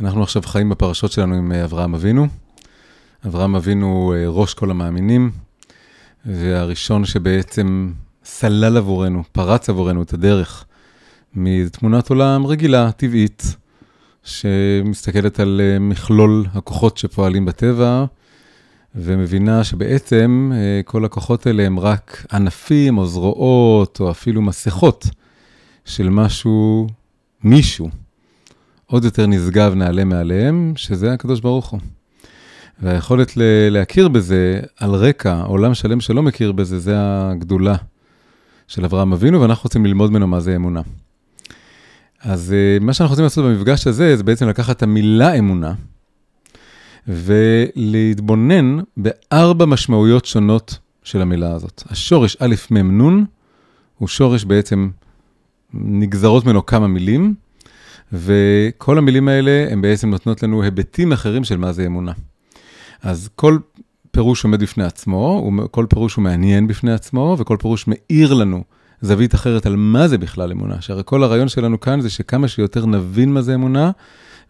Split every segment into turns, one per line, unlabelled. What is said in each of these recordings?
אנחנו עכשיו חיים בפרשות שלנו עם אה, אברהם אבינו. אברהם אבינו הוא אה, ראש כל המאמינים, והראשון שבעצם סלל עבורנו, פרץ עבורנו את הדרך מתמונת עולם רגילה, טבעית, שמסתכלת על אה, מכלול הכוחות שפועלים בטבע, ומבינה שבעצם כל הכוחות האלה הם רק ענפים או זרועות או אפילו מסכות של משהו, מישהו. עוד יותר נשגב נעלה מעליהם, שזה הקדוש ברוך הוא. והיכולת ל- להכיר בזה על רקע עולם שלם שלא מכיר בזה, זה הגדולה של אברהם אבינו, ואנחנו רוצים ללמוד ממנו מה זה אמונה. אז אה, מה שאנחנו רוצים לעשות במפגש הזה, זה בעצם לקחת את המילה אמונה, ולהתבונן בארבע משמעויות שונות של המילה הזאת. השורש א' מ' נ' הוא שורש בעצם, נגזרות ממנו כמה מילים, וכל המילים האלה, הן בעצם נותנות לנו היבטים אחרים של מה זה אמונה. אז כל פירוש עומד בפני עצמו, כל פירוש הוא מעניין בפני עצמו, וכל פירוש מאיר לנו זווית אחרת על מה זה בכלל אמונה. שהרי כל הרעיון שלנו כאן זה שכמה שיותר נבין מה זה אמונה,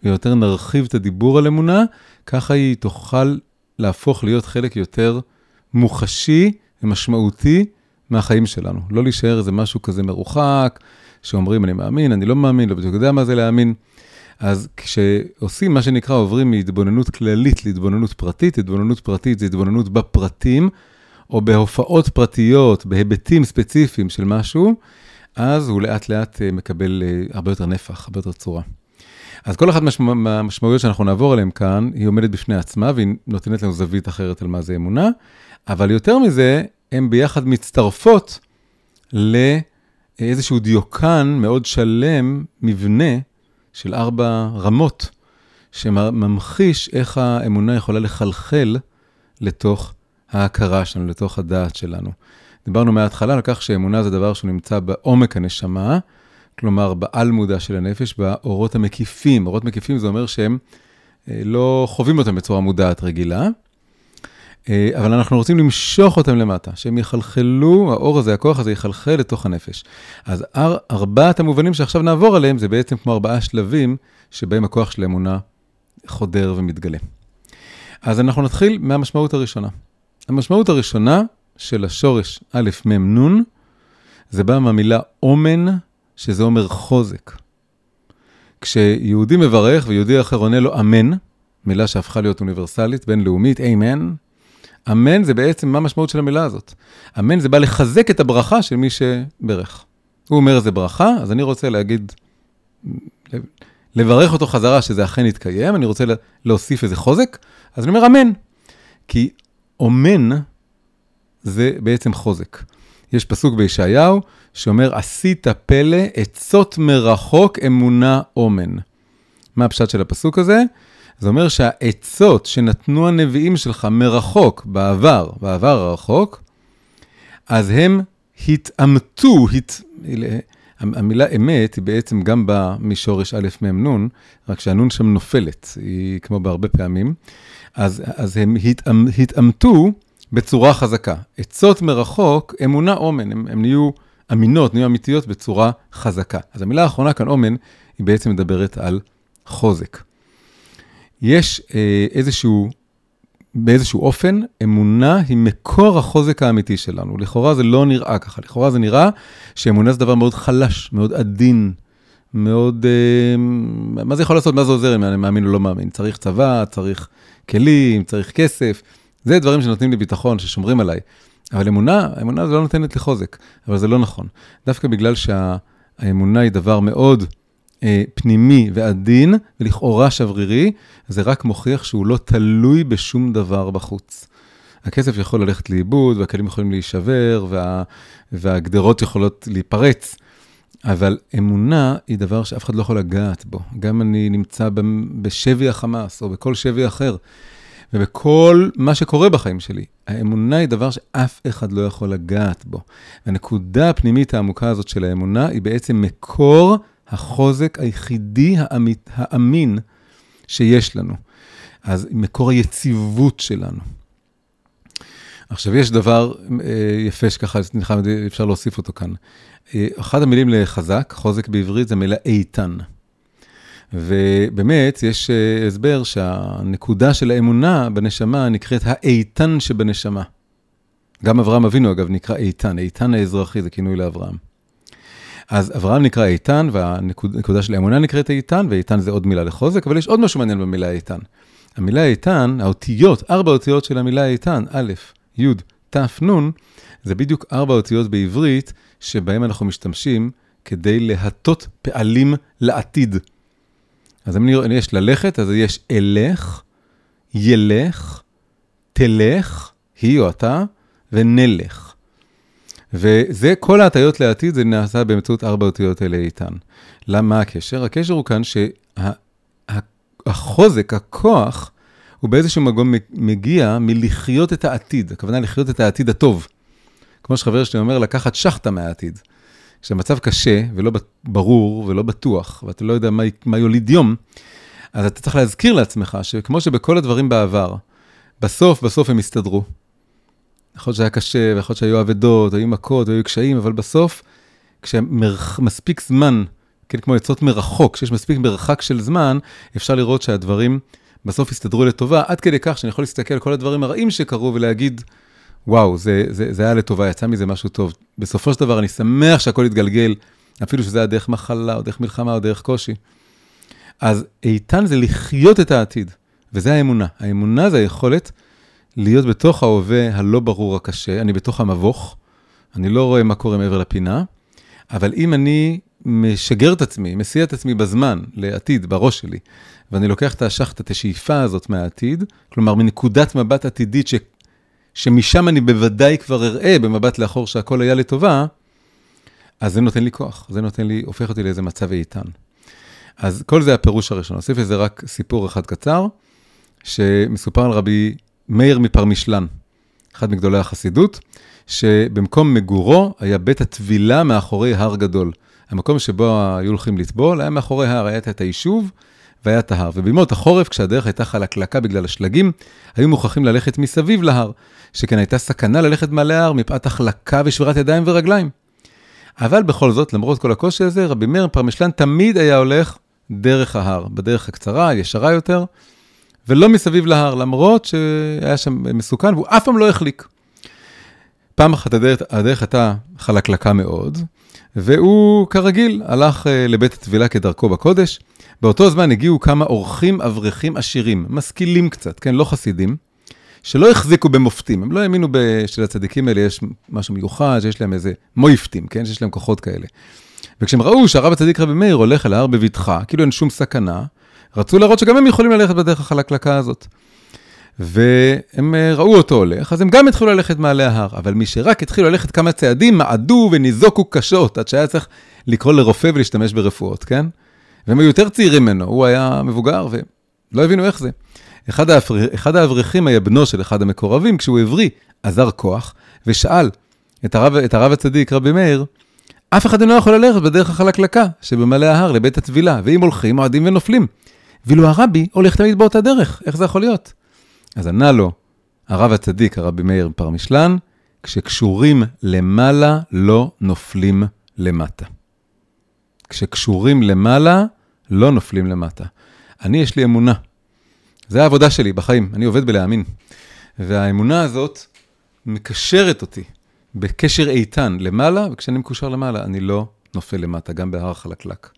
ויותר נרחיב את הדיבור על אמונה, ככה היא תוכל להפוך להיות חלק יותר מוחשי ומשמעותי מהחיים שלנו. לא להישאר איזה משהו כזה מרוחק, שאומרים, אני מאמין, אני לא מאמין, לא בדיוק יודע מה זה להאמין. אז כשעושים מה שנקרא, עוברים מהתבוננות כללית להתבוננות פרטית, התבוננות פרטית זה התבוננות בפרטים, או בהופעות פרטיות, בהיבטים ספציפיים של משהו, אז הוא לאט לאט אה, מקבל אה, הרבה יותר נפח, הרבה יותר צורה. אז כל אחת מהמשמעויות שאנחנו נעבור עליהן כאן, היא עומדת בפני עצמה, והיא נותנת לנו זווית אחרת על מה זה אמונה, אבל יותר מזה, הן ביחד מצטרפות ל... איזשהו דיוקן מאוד שלם, מבנה של ארבע רמות, שממחיש איך האמונה יכולה לחלחל לתוך ההכרה שלנו, לתוך הדעת שלנו. דיברנו מההתחלה על כך שאמונה זה דבר שהוא נמצא בעומק הנשמה, כלומר בעל מודע של הנפש, באורות המקיפים. אורות מקיפים זה אומר שהם אה, לא חווים אותם בצורה מודעת רגילה, אבל אנחנו רוצים למשוך אותם למטה, שהם יחלחלו, האור הזה, הכוח הזה יחלחל לתוך הנפש. אז אר, ארבעת המובנים שעכשיו נעבור עליהם, זה בעצם כמו ארבעה שלבים שבהם הכוח של האמונה חודר ומתגלה. אז אנחנו נתחיל מהמשמעות הראשונה. המשמעות הראשונה של השורש א', מ', נ', זה בא מהמילה אומן, שזה אומר חוזק. כשיהודי מברך ויהודי אחר עונה לו אמן, מילה שהפכה להיות אוניברסלית, בינלאומית, אמן, אמן זה בעצם מה המשמעות של המילה הזאת. אמן זה בא לחזק את הברכה של מי שברך. הוא אומר איזה ברכה, אז אני רוצה להגיד, לברך אותו חזרה שזה אכן יתקיים, אני רוצה להוסיף איזה חוזק, אז אני אומר אמן. כי אומן זה בעצם חוזק. יש פסוק בישעיהו שאומר, עשית פלא, עצות מרחוק אמונה אומן. מה הפשט של הפסוק הזה? זה אומר שהעצות שנתנו הנביאים שלך מרחוק, בעבר, בעבר הרחוק, אז הם התעמתו, הת... המילה אמת היא בעצם גם באה משורש א' מ' נ', רק שהנ' שם נופלת, היא כמו בהרבה פעמים, אז, אז הם התאמ, התעמתו בצורה חזקה. עצות מרחוק, אמונה אומן, הם, הם נהיו אמינות, נהיו אמיתיות בצורה חזקה. אז המילה האחרונה כאן, אומן, היא בעצם מדברת על חוזק. יש אה, איזשהו, באיזשהו אופן, אמונה היא מקור החוזק האמיתי שלנו. לכאורה זה לא נראה ככה, לכאורה זה נראה שאמונה זה דבר מאוד חלש, מאוד עדין, מאוד... אה, מה זה יכול לעשות? מה זה עוזר אם אני מאמין או לא מאמין? צריך צבא, צריך כלים, צריך כסף. זה דברים שנותנים לי ביטחון, ששומרים עליי. אבל אמונה, אמונה זה לא נותנת לי חוזק, אבל זה לא נכון. דווקא בגלל שהאמונה היא דבר מאוד אה, פנימי ועדין, ולכאורה שברירי, זה רק מוכיח שהוא לא תלוי בשום דבר בחוץ. הכסף יכול ללכת לאיבוד, והכלים יכולים להישבר, וה, והגדרות יכולות להיפרץ, אבל אמונה היא דבר שאף אחד לא יכול לגעת בו. גם אני נמצא בשבי החמאס, או בכל שבי אחר, ובכל מה שקורה בחיים שלי, האמונה היא דבר שאף אחד לא יכול לגעת בו. והנקודה הפנימית העמוקה הזאת של האמונה היא בעצם מקור החוזק היחידי האמית, האמין שיש לנו. אז מקור היציבות שלנו. עכשיו, יש דבר אה, יפה שככה, אפשר להוסיף אותו כאן. אה, אחת המילים לחזק, חוזק בעברית, זה מילה איתן. ובאמת, יש אה, הסבר שהנקודה של האמונה בנשמה נקראת האיתן שבנשמה. גם אברהם אבינו, אגב, נקרא איתן, איתן האזרחי, זה כינוי לאברהם. אז אברהם נקרא איתן, והנקודה של האמונה נקראת איתן, ואיתן זה עוד מילה לחוזק, אבל יש עוד משהו מעניין במילה איתן. המילה איתן, האותיות, ארבע אותיות של המילה איתן, א', י', ת', נ', זה בדיוק ארבע אותיות בעברית, שבהם אנחנו משתמשים כדי להטות פעלים לעתיד. אז אם יש ללכת, אז יש אלך, ילך, תלך, היא או אתה, ונלך. וזה, כל ההטיות לעתיד, זה נעשה באמצעות ארבע אותיות אלה איתן. למה הקשר? הקשר הוא כאן שהחוזק, הכוח, הוא באיזשהו מקום מגיע מלחיות את העתיד, הכוונה לחיות את העתיד הטוב. כמו שחבר שלי אומר, לקחת שחטה מהעתיד. כשהמצב קשה ולא ברור ולא בטוח, ואתה לא יודע מה, מה יוליד יום, אז אתה צריך להזכיר לעצמך שכמו שבכל הדברים בעבר, בסוף, בסוף הם יסתדרו. יכול להיות שהיה קשה, ויכול להיות שהיו אבדות, היו מכות, היו קשיים, אבל בסוף, כשמספיק זמן, כן, כמו עצות מרחוק, כשיש מספיק מרחק של זמן, אפשר לראות שהדברים בסוף יסתדרו לטובה, עד כדי כך שאני יכול להסתכל על כל הדברים הרעים שקרו ולהגיד, וואו, זה, זה, זה היה לטובה, יצא מזה משהו טוב. בסופו של דבר, אני שמח שהכל יתגלגל, אפילו שזה היה דרך מחלה, או דרך מלחמה, או דרך קושי. אז איתן זה לחיות את העתיד, וזה האמונה. האמונה זה היכולת להיות בתוך ההווה הלא ברור הקשה, אני בתוך המבוך, אני לא רואה מה קורה מעבר לפינה, אבל אם אני משגר את עצמי, מסיע את עצמי בזמן, לעתיד, בראש שלי, ואני לוקח את השחטה, את השאיפה הזאת מהעתיד, כלומר, מנקודת מבט עתידית ש... שמשם אני בוודאי כבר אראה במבט לאחור שהכל היה לטובה, אז זה נותן לי כוח, זה נותן לי, הופך אותי לאיזה מצב איתן. אז כל זה הפירוש הראשון. נוסיף לזה רק סיפור אחד קצר, שמסופר על רבי מאיר מפרמישלן, אחד מגדולי החסידות, שבמקום מגורו היה בית הטבילה מאחורי הר גדול. המקום שבו היו הולכים לטבול היה מאחורי הר, היה את היישוב והיה את ההר. ובימות החורף, כשהדרך הייתה חלקלקה בגלל השלגים, היו מוכרחים ללכת מסביב להר, שכן הייתה סכנה ללכת מעלה ההר מפאת החלקה ושבירת ידיים ורגליים. אבל בכל זאת, למרות כל הקושי הזה, רבי מאיר פרמישלן תמיד היה הולך דרך ההר, בדרך הקצרה, הישרה יותר, ולא מסביב להר, למרות שהיה שם מסוכן, והוא אף פעם לא החליק. פעם אחת הדרך, הדרך הייתה חלקלקה מאוד, והוא כרגיל הלך uh, לבית הטבילה כדרכו בקודש. באותו זמן הגיעו כמה אורחים אברכים עשירים, משכילים קצת, כן, לא חסידים, שלא החזיקו במופתים, הם לא האמינו שלצדיקים האלה יש משהו מיוחד, שיש להם איזה מויפטים, כן, שיש להם כוחות כאלה. וכשהם ראו שהרב הצדיק רבי מאיר הולך אל ההר בבטחה, כאילו אין שום סכנה, רצו להראות שגם הם יכולים ללכת בדרך החלקלקה הזאת. והם אה, ראו אותו הולך, אז הם גם התחילו ללכת מעלה ההר, אבל מי שרק התחילו ללכת כמה צעדים, מעדו וניזוקו קשות, עד שהיה צריך לקרוא לרופא ולהשתמש ברפואות, כן? והם היו יותר צעירים ממנו, הוא היה מבוגר ולא הבינו איך זה. אחד, האבר... אחד האברכים היה בנו של אחד המקורבים, כשהוא הבריא, עזר כוח, ושאל את הרב, את הרב הצדיק, רבי מאיר, אף אחד אינו יכול ללכת בדרך החלקלקה שבמלא ההר לבית הטבילה, ואם הולכים, מועדים ונופלים. ואילו הרבי הולך תמיד באותה דרך, איך זה יכול להיות? אז ענה לו הרב הצדיק, הרבי מאיר פרמישלן, כשקשורים למעלה לא נופלים למטה. כשקשורים למעלה לא נופלים למטה. אני, יש לי אמונה. זה העבודה שלי בחיים, אני עובד בלהאמין. והאמונה הזאת מקשרת אותי בקשר איתן למעלה, וכשאני מקושר למעלה, אני לא נופל למטה, גם בהר חלקלק.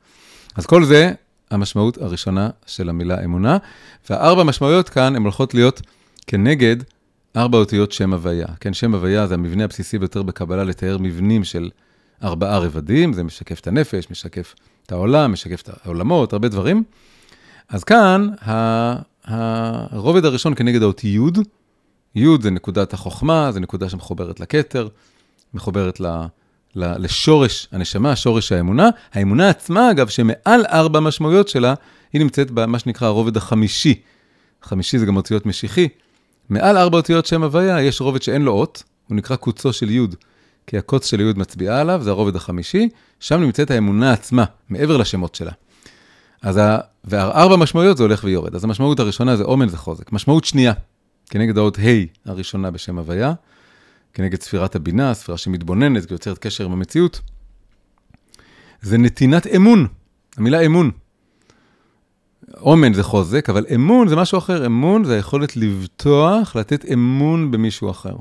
אז כל זה המשמעות הראשונה של המילה אמונה, והארבע משמעויות כאן הן הולכות להיות כנגד ארבע אותיות שם הוויה. כן, שם הוויה זה המבנה הבסיסי ביותר בקבלה לתאר מבנים של ארבעה רבדים, זה משקף את הנפש, משקף את העולם, משקף את העולמות, הרבה דברים. אז כאן, הרובד הראשון כנגד האות י', י' זה נקודת החוכמה, זה נקודה שמחוברת לכתר, מחוברת ל... לשורש הנשמה, שורש האמונה. האמונה עצמה, אגב, שמעל ארבע משמעויות שלה, היא נמצאת במה שנקרא הרובד החמישי. חמישי זה גם אותיות משיחי. מעל ארבע אותיות שם הוויה, יש רובד שאין לו אות, הוא נקרא קוצו של י', כי הקוץ של י' מצביעה עליו, זה הרובד החמישי, שם נמצאת האמונה עצמה, מעבר לשמות שלה. אז ה... וארבע משמעויות זה הולך ויורד. אז המשמעות הראשונה זה אומן, זה חוזק. משמעות שנייה, כנגד האות ה' הראשונה בשם הוויה, כנגד ספירת הבינה, ספירה שמתבוננת ויוצרת קשר עם המציאות, זה נתינת אמון, המילה אמון. אומן זה חוזק, אבל אמון זה משהו אחר. אמון זה היכולת לבטוח, לתת אמון במישהו אחר.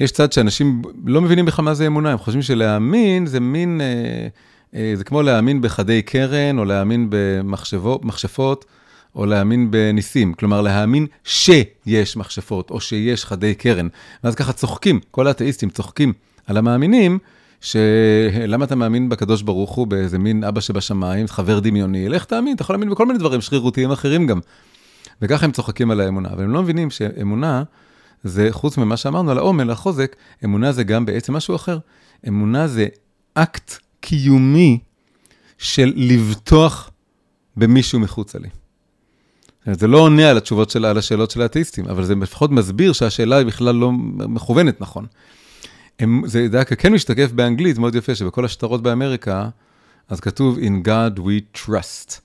יש צד שאנשים לא מבינים בכלל מה זה אמונה, הם חושבים שלהאמין זה מין, אה, אה, זה כמו להאמין בחדי קרן, או להאמין במכשפות, או להאמין בניסים. כלומר, להאמין שיש מכשפות, או שיש חדי קרן. ואז ככה צוחקים, כל האתאיסטים צוחקים על המאמינים, שלמה אתה מאמין בקדוש ברוך הוא באיזה מין אבא שבשמיים, חבר דמיוני, לך תאמין, אתה יכול להאמין בכל מיני דברים שרירותיים אחרים גם. וככה הם צוחקים על האמונה, אבל הם לא מבינים שאמונה זה, חוץ ממה שאמרנו על העומר, החוזק, אמונה זה גם בעצם משהו אחר. אמונה זה אקט קיומי של לבטוח במישהו מחוצה לי. זה לא עונה על התשובות שלה, על השאלות של האתאיסטים, אבל זה לפחות מסביר שהשאלה היא בכלל לא מכוונת נכון. הם, זה דווקא כן משתקף באנגלית, מאוד יפה, שבכל השטרות באמריקה, אז כתוב In God we trust.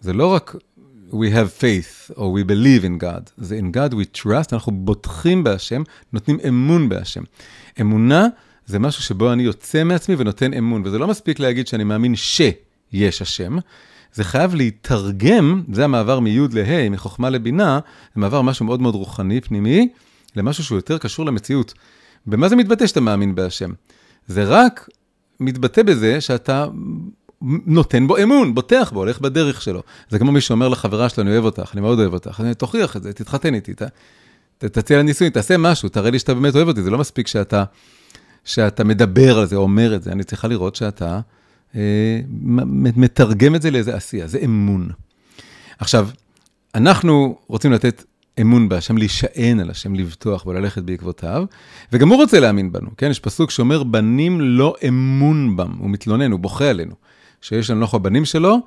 זה לא רק We have faith, או We believe in God, זה In God we trust, אנחנו בוטחים בהשם, נותנים אמון בהשם. אמונה זה משהו שבו אני יוצא מעצמי ונותן אמון, וזה לא מספיק להגיד שאני מאמין שיש השם, זה חייב להתרגם, זה המעבר מי' לה', מחוכמה לבינה, זה מעבר משהו מאוד מאוד רוחני, פנימי, למשהו שהוא יותר קשור למציאות. במה זה מתבטא שאתה מאמין בהשם? זה רק מתבטא בזה שאתה נותן בו אמון, בוטח בו, הולך בדרך שלו. זה כמו מי שאומר לחברה שלו, אני אוהב אותך, אני מאוד אוהב אותך, אני תוכיח את זה, תתחתן איתי, ת, ת, תציע לה ניסוי, תעשה משהו, תראה לי שאתה באמת אוהב אותי, זה לא מספיק שאתה, שאתה מדבר על זה, אומר את זה, אני צריכה לראות שאתה מתרגם את זה לאיזה עשייה, זה אמון. עכשיו, אנחנו רוצים לתת אמון בהשם, להישען על השם, לבטוח וללכת בעקבותיו, וגם הוא רוצה להאמין בנו, כן? יש פסוק שאומר, בנים לא אמון בם, הוא מתלונן, הוא בוכה עלינו, שיש לנו אנחנו הבנים שלו,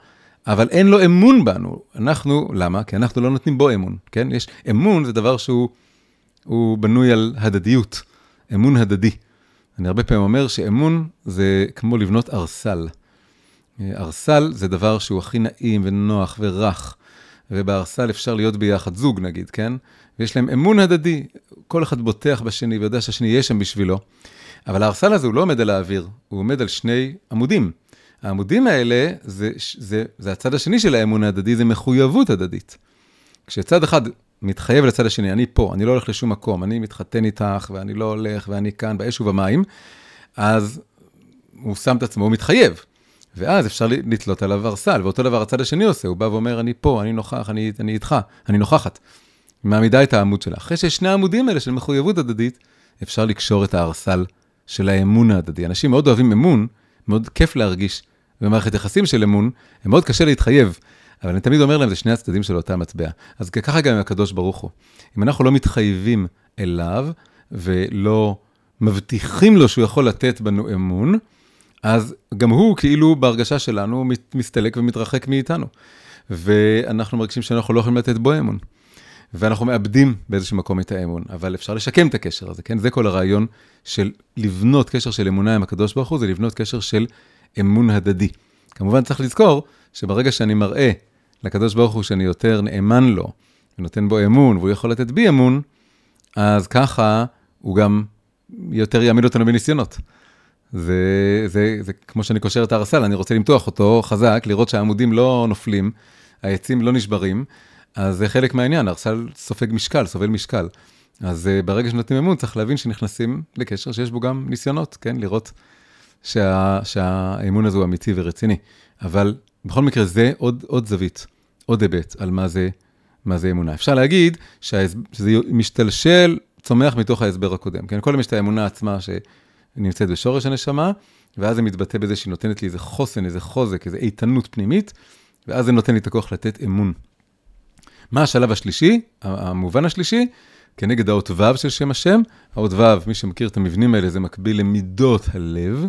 אבל אין לו אמון בנו. אנחנו, למה? כי אנחנו לא נותנים בו אמון, כן? יש, אמון זה דבר שהוא בנוי על הדדיות, אמון הדדי. אני הרבה פעמים אומר שאמון זה כמו לבנות ארסל. ארסל זה דבר שהוא הכי נעים ונוח ורך. ובארסל אפשר להיות ביחד, זוג נגיד, כן? ויש להם אמון הדדי, כל אחד בוטח בשני ויודע שהשני יהיה שם בשבילו. אבל הארסל הזה הוא לא עומד על האוויר, הוא עומד על שני עמודים. העמודים האלה, זה, זה, זה הצד השני של האמון ההדדי, זה מחויבות הדדית. כשצד אחד מתחייב לצד השני, אני פה, אני לא הולך לשום מקום, אני מתחתן איתך, ואני לא הולך, ואני כאן, באש ובמים, אז הוא שם את עצמו, הוא מתחייב. ואז אפשר לתלות עליו ארסל, ואותו דבר הצד השני עושה, הוא בא ואומר, אני פה, אני נוכח, אני, אני איתך, אני נוכחת. מעמידה את העמוד שלה. אחרי שני העמודים האלה של מחויבות הדדית, אפשר לקשור את הארסל של האמון ההדדי. אנשים מאוד אוהבים אמון, מאוד כיף להרגיש במערכת יחסים של אמון, מאוד קשה להתחייב, אבל אני תמיד אומר להם, זה שני הצדדים של אותה מטבע. אז ככה גם עם הקדוש ברוך הוא. אם אנחנו לא מתחייבים אליו, ולא מבטיחים לו שהוא יכול לתת בנו אמון, אז גם הוא כאילו בהרגשה שלנו מסתלק ומתרחק מאיתנו. ואנחנו מרגישים שאנחנו לא יכולים לתת בו אמון. ואנחנו מאבדים באיזשהו מקום את האמון, אבל אפשר לשקם את הקשר הזה, כן? זה כל הרעיון של לבנות קשר של אמונה עם הקדוש ברוך הוא, זה לבנות קשר של אמון הדדי. כמובן צריך לזכור שברגע שאני מראה לקדוש ברוך הוא שאני יותר נאמן לו, ונותן בו אמון, והוא יכול לתת בי אמון, אז ככה הוא גם יותר יעמיד אותנו בניסיונות. זה, זה, זה כמו שאני קושר את הארסל, אני רוצה למתוח אותו חזק, לראות שהעמודים לא נופלים, העצים לא נשברים, אז זה חלק מהעניין, הארסל סופג משקל, סובל משקל. אז uh, ברגע שנותנים אמון, צריך להבין שנכנסים לקשר שיש בו גם ניסיונות, כן? לראות שה, שהאמון הזה הוא אמיתי ורציני. אבל בכל מקרה, זה עוד, עוד זווית, עוד היבט על מה זה, מה זה אמונה. אפשר להגיד שזה משתלשל, צומח מתוך ההסבר הקודם, כן? כל יש את האמונה עצמה, ש... נמצאת בשורש הנשמה, ואז זה מתבטא בזה שהיא נותנת לי איזה חוסן, איזה חוזק, איזה איתנות פנימית, ואז זה נותן לי את הכוח לתת אמון. מה השלב השלישי, המובן השלישי? כנגד האות ו' של שם השם, האות ו', מי שמכיר את המבנים האלה, זה מקביל למידות הלב.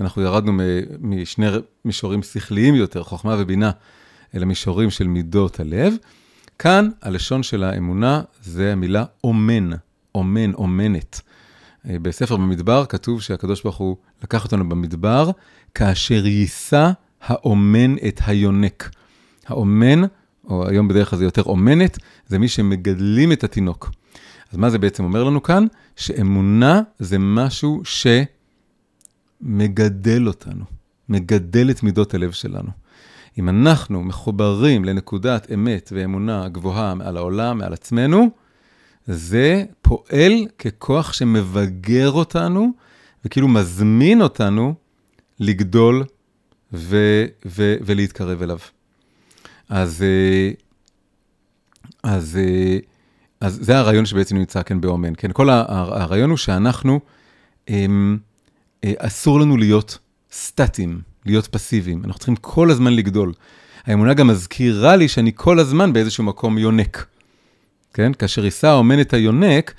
אנחנו ירדנו משני מישורים שכליים יותר, חוכמה ובינה, אל המישורים של מידות הלב. כאן, הלשון של האמונה זה המילה אומן, אומן, אומנת. אה, בספר במדבר כתוב שהקדוש ברוך הוא לקח אותנו במדבר, כאשר יישא האומן את היונק. האומן, או היום בדרך כלל זה יותר אומנת, זה מי שמגדלים את התינוק. אז מה זה בעצם אומר לנו כאן? שאמונה זה משהו שמגדל אותנו, מגדל את מידות הלב שלנו. אם אנחנו מחוברים לנקודת אמת ואמונה גבוהה מעל העולם, מעל עצמנו, זה פועל ככוח שמבגר אותנו וכאילו מזמין אותנו לגדול ו- ו- ולהתקרב אליו. אז, אה, אז, אה, אז זה הרעיון שבעצם נמצא כאן באומן. כן, כל הרעיון הוא שאנחנו, אה, אסור לנו להיות סטטיים, להיות פסיביים. אנחנו צריכים כל הזמן לגדול. האמונה גם מזכירה לי שאני כל הזמן באיזשהו מקום יונק. כן? כאשר יישא האומן את היונק,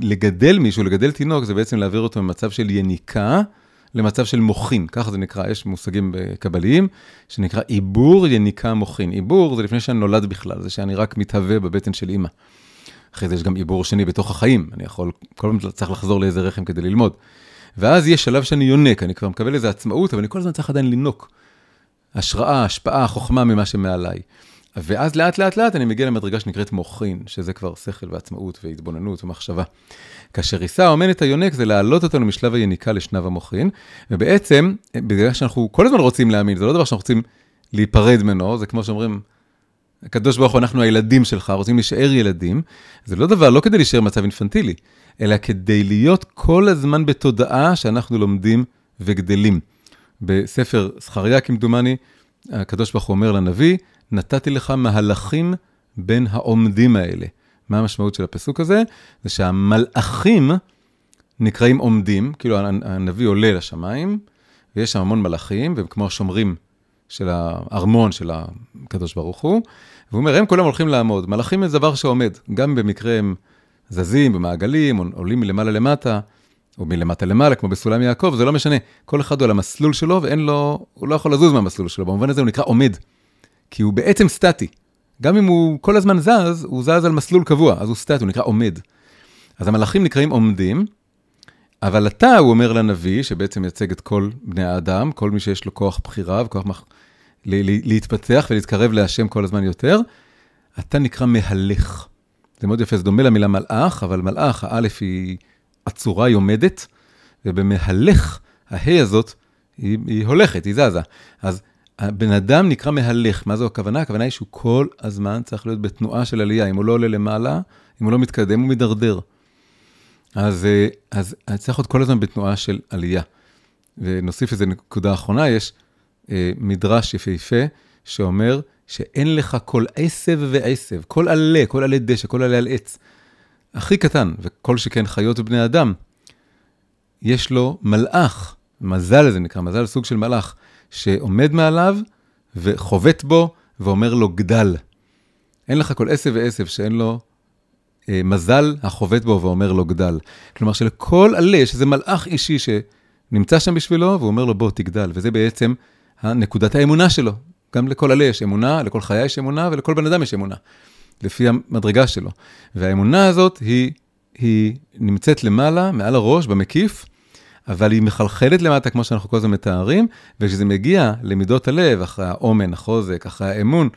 לגדל מישהו, לגדל תינוק, זה בעצם להעביר אותו ממצב של יניקה למצב של מוחין, ככה זה נקרא, יש מושגים קבליים, שנקרא עיבור יניקה מוחין. עיבור זה לפני שאני נולד בכלל, זה שאני רק מתהווה בבטן של אימא. אחרי זה יש גם עיבור שני בתוך החיים, אני יכול, כל פעם צריך לחזור לאיזה רחם כדי ללמוד. ואז יש שלב שאני יונק, אני כבר מקבל איזו עצמאות, אבל אני כל הזמן צריך עדיין לינוק. השראה, השפעה, חוכמה ממה שמעליי. ואז לאט לאט לאט אני מגיע למדרגה שנקראת מוחין, שזה כבר שכל ועצמאות והתבוננות ומחשבה. כאשר יישא האומן את היונק זה להעלות אותנו משלב היניקה לשנב המוחין, ובעצם, בגלל שאנחנו כל הזמן רוצים להאמין, זה לא דבר שאנחנו רוצים להיפרד ממנו, זה כמו שאומרים, הקדוש ברוך הוא, אנחנו הילדים שלך, רוצים להישאר ילדים, זה לא דבר, לא כדי להישאר מצב אינפנטילי, אלא כדי להיות כל הזמן בתודעה שאנחנו לומדים וגדלים. בספר זכריה, כמדומני, הקדוש ברוך הוא אומר לנביא, נתתי לך מהלכים בין העומדים האלה. מה המשמעות של הפסוק הזה? זה שהמלאכים נקראים עומדים, כאילו הנביא עולה לשמיים, ויש שם המון מלאכים, והם כמו השומרים של הארמון של הקדוש ברוך הוא, והוא אומר, הם כולם הולכים לעמוד. מלאכים זה דבר שעומד, גם במקרה הם זזים במעגלים, עולים מלמעלה למטה, או מלמטה למעלה, כמו בסולם יעקב, זה לא משנה. כל אחד הוא על המסלול שלו, ואין לו, הוא לא יכול לזוז מהמסלול שלו. במובן הזה הוא נקרא עומד, כי הוא בעצם סטטי. גם אם הוא כל הזמן זז, הוא זז על מסלול קבוע, אז הוא סטטי, הוא נקרא עומד. אז המלאכים נקראים עומדים, אבל אתה, הוא אומר לנביא, שבעצם מייצג את כל בני האדם, כל מי שיש לו כוח בחירה וכוח מח... להתפתח ולהתקרב להשם כל הזמן יותר, אתה נקרא מהלך. זה מאוד יפה, זה דומה למילה מלאך, אבל מלאך, האלף היא עצורה, היא עומדת, ובמהלך, ההא הזאת, היא, היא הולכת, היא זזה. אז הבן אדם נקרא מהלך, מה זו הכוונה? הכוונה היא שהוא כל הזמן צריך להיות בתנועה של עלייה, אם הוא לא עולה למעלה, אם הוא לא מתקדם, הוא מידרדר. אז, אז צריך להיות כל הזמן בתנועה של עלייה. ונוסיף איזה נקודה אחרונה, יש אה, מדרש יפהפה שאומר שאין לך כל עשב ועשב, כל עלה, כל עלה דשא, כל עלה על עץ, הכי קטן, וכל שכן חיות ובני אדם, יש לו מלאך, מזל זה נקרא, מזל סוג של מלאך, שעומד מעליו וחובט בו ואומר לו גדל. אין לך כל עשב ועשב שאין לו אה, מזל החובט בו ואומר לו גדל. כלומר שלכל עלה יש איזה מלאך אישי שנמצא שם בשבילו והוא אומר לו בוא תגדל, וזה בעצם נקודת האמונה שלו. גם לכל עלה יש אמונה, לכל חיה יש אמונה ולכל בן אדם יש אמונה, לפי המדרגה שלו. והאמונה הזאת היא, היא נמצאת למעלה, מעל הראש, במקיף, אבל היא מחלחלת למטה, כמו שאנחנו כל הזמן מתארים, וכשזה מגיע למידות הלב, אחרי האומן, החוזק, אחרי האמון,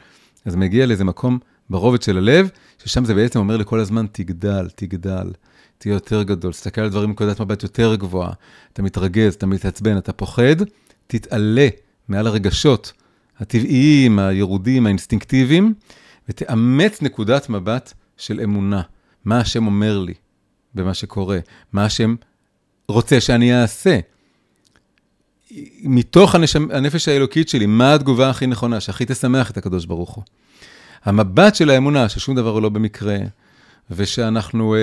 אז מגיע לאיזה מקום ברובד של הלב, ששם זה בעצם אומר לכל הזמן, תגדל, תגדל, תהיה יותר גדול, תסתכל על דברים מנקודת מבט יותר גבוהה, אתה מתרגז, אתה מתעצבן, אתה פוחד, תתעלה מעל הרגשות הטבעיים, הירודים, האינסטינקטיביים, ותאמץ נקודת מבט של אמונה. מה השם אומר לי במה שקורה? מה השם רוצה שאני אעשה? מתוך הנשמ... הנפש האלוקית שלי, מה התגובה הכי נכונה, שהכי תשמח את הקדוש ברוך הוא? המבט של האמונה, ששום דבר הוא לא במקרה, ושאנחנו, אה,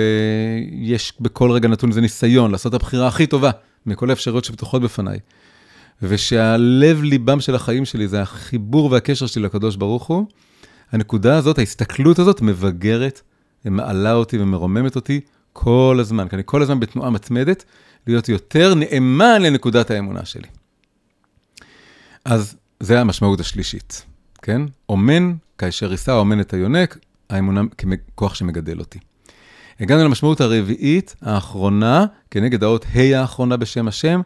יש בכל רגע נתון איזה ניסיון לעשות את הבחירה הכי טובה מכל האפשרויות שפתוחות בפניי. ושהלב ליבם של החיים שלי זה החיבור והקשר שלי לקדוש ברוך הוא, הנקודה הזאת, ההסתכלות הזאת מבגרת, מעלה אותי ומרוממת אותי כל הזמן, כי אני כל הזמן בתנועה מתמדת, להיות יותר נאמן לנקודת האמונה שלי. אז זה המשמעות השלישית, כן? אומן, כאשר יישא האומן את היונק, האמונה ככוח שמגדל אותי. הגענו למשמעות הרביעית, האחרונה, כנגד האות ה' האחרונה בשם השם,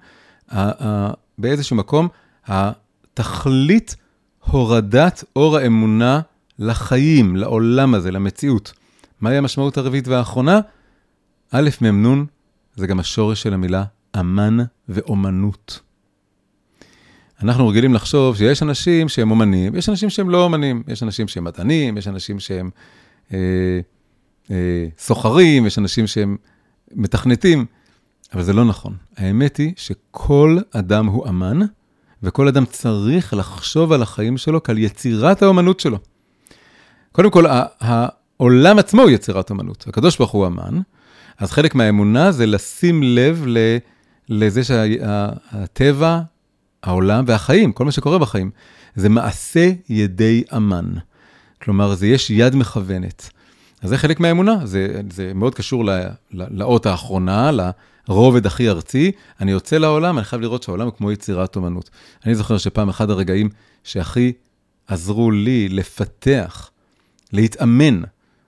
באיזשהו מקום, התכלית הורדת אור האמונה לחיים, לעולם הזה, למציאות. מהי המשמעות הרביעית והאחרונה? א' מ' נ', זה גם השורש של המילה אמן ואומנות. אנחנו רגילים לחשוב שיש אנשים שהם אומנים, יש אנשים שהם לא אומנים, יש אנשים שהם מדענים, יש אנשים שהם אה, אה, סוחרים, יש אנשים שהם מתכנתים, אבל זה לא נכון. האמת היא שכל אדם הוא אמן, וכל אדם צריך לחשוב על החיים שלו כעל יצירת האומנות שלו. קודם כל, העולם עצמו הוא יצירת אומנות. הקדוש ברוך הוא אמן, אז חלק מהאמונה זה לשים לב לזה שהטבע, העולם והחיים, כל מה שקורה בחיים, זה מעשה ידי אמן. כלומר, זה יש יד מכוונת. אז זה חלק מהאמונה, זה, זה מאוד קשור לאות האחרונה, לרובד הכי ארצי. אני יוצא לעולם, אני חייב לראות שהעולם הוא כמו יצירת אומנות. אני זוכר שפעם אחד הרגעים שהכי עזרו לי לפתח, להתאמן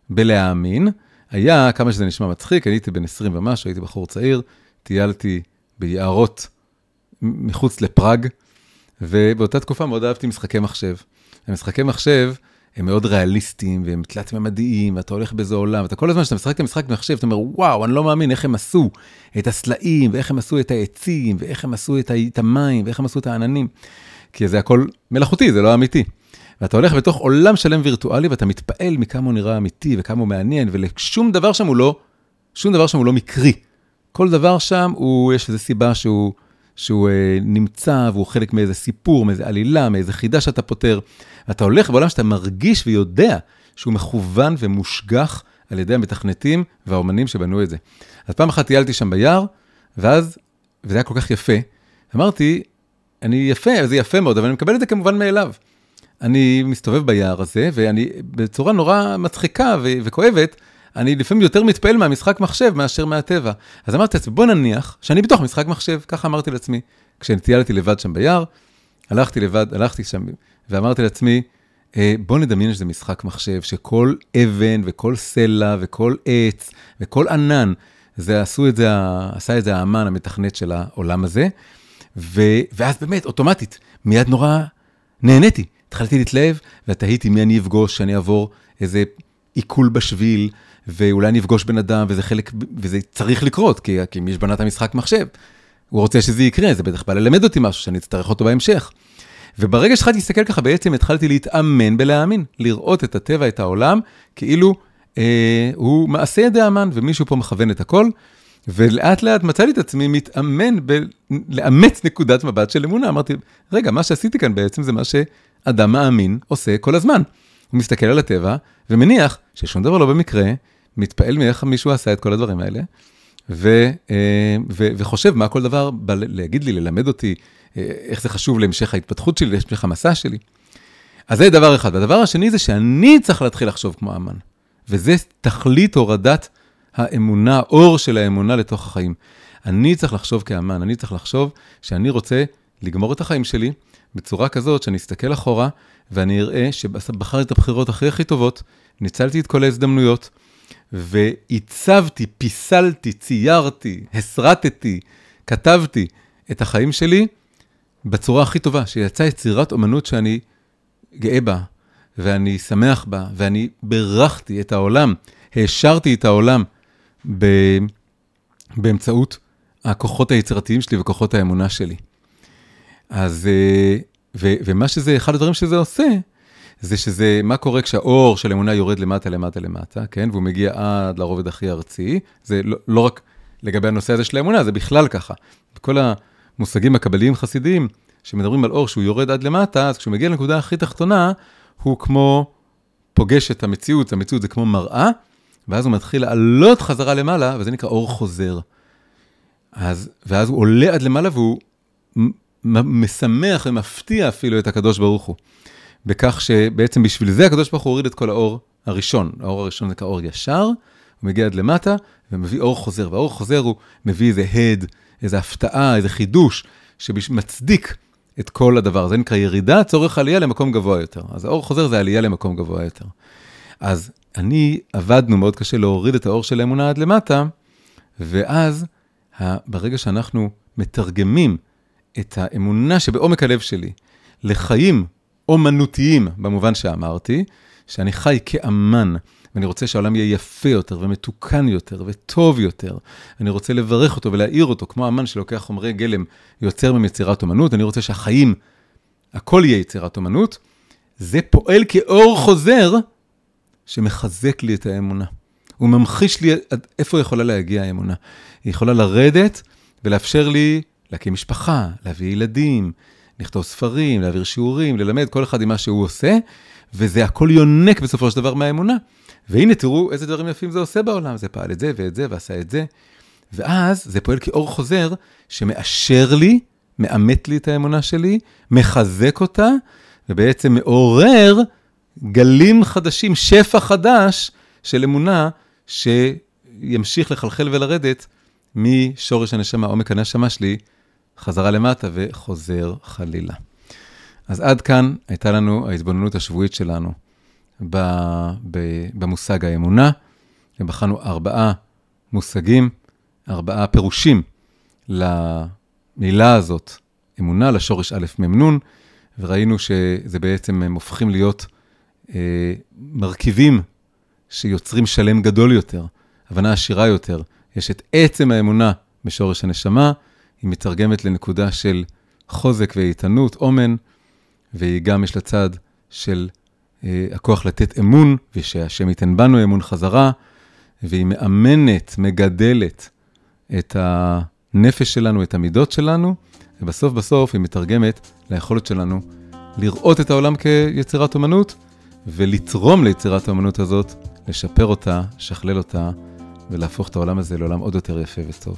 בלהאמין, היה, כמה שזה נשמע מצחיק, הייתי בן 20 ומשהו, הייתי בחור צעיר, טיילתי ביערות מחוץ לפראג, ובאותה תקופה מאוד אהבתי משחקי מחשב. ומשחקי מחשב הם מאוד ריאליסטיים, והם תלת-ממדיים, ואתה הולך באיזה עולם, ואתה כל הזמן כשאתה משחק במשחק מחשב, אתה אומר, וואו, אני לא מאמין איך הם עשו את הסלעים, ואיך הם עשו את העצים, ואיך הם עשו את המים, ואיך הם עשו את העננים. כי זה הכל מלאכותי, זה לא אמיתי. ואתה הולך בתוך עולם שלם וירטואלי, ואתה מתפעל מכמה הוא נראה אמיתי, וכמה הוא מעניין, ושום דבר שם הוא לא, שום דבר שם הוא לא מקרי. כל דבר שם, הוא, יש איזו סיבה שהוא, שהוא אה, נמצא, והוא חלק מאיזה סיפור, מאיזה עלילה, מאיזה חידה שאתה פותר. ואתה הולך בעולם שאתה מרגיש ויודע שהוא מכוון ומושגח על ידי המתכנתים והאומנים שבנו את זה. אז פעם אחת טיילתי שם ביער, ואז, וזה היה כל כך יפה, אמרתי, אני יפה, זה יפה מאוד, אבל אני מקבל את זה כמובן מאליו. אני מסתובב ביער הזה, ואני בצורה נורא מצחיקה ו- וכואבת, אני לפעמים יותר מתפעל מהמשחק מחשב מאשר מהטבע. אז אמרתי לעצמי, בוא נניח שאני בתוך משחק מחשב, ככה אמרתי לעצמי. כשטיילתי לבד שם ביער, הלכתי לבד, הלכתי שם ואמרתי לעצמי, אה, בוא נדמיין שזה משחק מחשב, שכל אבן וכל סלע וכל עץ וכל ענן, זה עשו את זה, עשה את זה האמן המתכנת של העולם הזה. ו, ואז באמת, אוטומטית, מיד נורא נהניתי. התחלתי להתלהב, ותהיתי מי אני אפגוש, שאני אעבור איזה עיכול בשביל, ואולי אני אפגוש בן אדם, וזה חלק, וזה צריך לקרות, כי, כי מי שבנה את המשחק מחשב, הוא רוצה שזה יקרה, זה בטח בא ללמד אותי משהו, שאני אצטרך אותו בהמשך. וברגע שהתחלתי להסתכל ככה, בעצם התחלתי להתאמן בלהאמין, לראות את הטבע, את העולם, כאילו אה, הוא מעשה ידי האמן, ומישהו פה מכוון את הכל, ולאט לאט מצאתי את עצמי מתאמן בלאמץ נקודת מבט של אמונה. אמרתי, רגע, מה שעשיתי כאן בעצם זה מה שאדם מאמין עושה כל הזמן. הוא מסתכל על הטבע ומניח ששום דבר לא במקרה, מתפעל מאיך מישהו עשה את כל הדברים האלה, ו, אה, ו, וחושב מה כל דבר בא להגיד לי, ללמד אותי, אה, איך זה חשוב להמשך ההתפתחות שלי, להמשך המסע שלי. אז זה דבר אחד. והדבר השני זה שאני צריך להתחיל לחשוב כמו אמן. וזה תכלית הורדת האמונה, אור של האמונה לתוך החיים. אני צריך לחשוב כאמן, אני צריך לחשוב שאני רוצה לגמור את החיים שלי בצורה כזאת שאני אסתכל אחורה ואני אראה שבחרתי את הבחירות הכי הכי טובות, ניצלתי את כל ההזדמנויות, ועיצבתי, פיסלתי, ציירתי, הסרטתי, כתבתי את החיים שלי בצורה הכי טובה, שיצאה יצירת אומנות שאני גאה בה, ואני שמח בה, ואני בירכתי את העולם, העשרתי את העולם ב... באמצעות הכוחות היצירתיים שלי וכוחות האמונה שלי. אז, אה, ו, ומה שזה, אחד הדברים שזה עושה, זה שזה, מה קורה כשהאור של אמונה יורד למטה, למטה, למטה, כן? והוא מגיע עד לרובד הכי ארצי. זה לא, לא רק לגבי הנושא הזה של האמונה, זה בכלל ככה. כל המושגים הקבליים חסידיים, שמדברים על אור שהוא יורד עד למטה, אז כשהוא מגיע לנקודה הכי תחתונה, הוא כמו פוגש את המציאות, המציאות זה כמו מראה, ואז הוא מתחיל לעלות חזרה למעלה, וזה נקרא אור חוזר. אז, ואז הוא עולה עד למעלה והוא משמח ומפתיע אפילו את הקדוש ברוך הוא. בכך שבעצם בשביל זה הקדוש ברוך הוא הוריד את כל האור הראשון. האור הראשון זה כאור ישר, הוא מגיע עד למטה ומביא אור חוזר, והאור חוזר הוא מביא איזה הד, איזה הפתעה, איזה חידוש, שמצדיק את כל הדבר. זה נקרא ירידה, צורך עלייה למקום גבוה יותר. אז האור חוזר זה עלייה למקום גבוה יותר. אז אני, עבדנו מאוד קשה להוריד את האור של האמונה עד למטה, ואז ברגע שאנחנו מתרגמים את האמונה שבעומק הלב שלי לחיים אומנותיים, במובן שאמרתי, שאני חי כאמן, ואני רוצה שהעולם יהיה יפה יותר ומתוקן יותר וטוב יותר. אני רוצה לברך אותו ולהעיר אותו, כמו אמן שלוקח חומרי גלם, יוצר מהם יצירת אומנות, אני רוצה שהחיים הכל יהיה יצירת אומנות, זה פועל כאור חוזר שמחזק לי את האמונה. הוא ממחיש לי עד איפה יכולה להגיע האמונה. היא יכולה לרדת ולאפשר לי להקים משפחה, להביא ילדים, לכתוב ספרים, להעביר שיעורים, ללמד, כל אחד עם מה שהוא עושה, וזה הכל יונק בסופו של דבר מהאמונה. והנה, תראו איזה דברים יפים זה עושה בעולם, זה פעל את זה ואת זה ועשה את זה. ואז זה פועל כאור חוזר שמאשר לי, מאמת לי את האמונה שלי, מחזק אותה, ובעצם מעורר גלים חדשים, שפע חדש של אמונה, שימשיך לחלחל ולרדת משורש הנשמה, עומק הנשמה שלי, חזרה למטה וחוזר חלילה. אז עד כאן הייתה לנו ההתבוננות השבועית שלנו במושג האמונה, ובחנו ארבעה מושגים, ארבעה פירושים למילה הזאת, אמונה, לשורש א' מ' נ', וראינו שזה בעצם, הם הופכים להיות אה, מרכיבים שיוצרים שלם גדול יותר, הבנה עשירה יותר. יש את עצם האמונה בשורש הנשמה, היא מתרגמת לנקודה של חוזק ואיתנות, אומן, והיא גם יש לה צד של אה, הכוח לתת אמון, ושהשם ייתן בנו אמון חזרה, והיא מאמנת, מגדלת את הנפש שלנו, את המידות שלנו, ובסוף בסוף היא מתרגמת ליכולת שלנו לראות את העולם כיצירת אומנות, ולתרום ליצירת האומנות הזאת, לשפר אותה, לשכלל אותה, ולהפוך את העולם הזה לעולם עוד יותר יפה וטוב.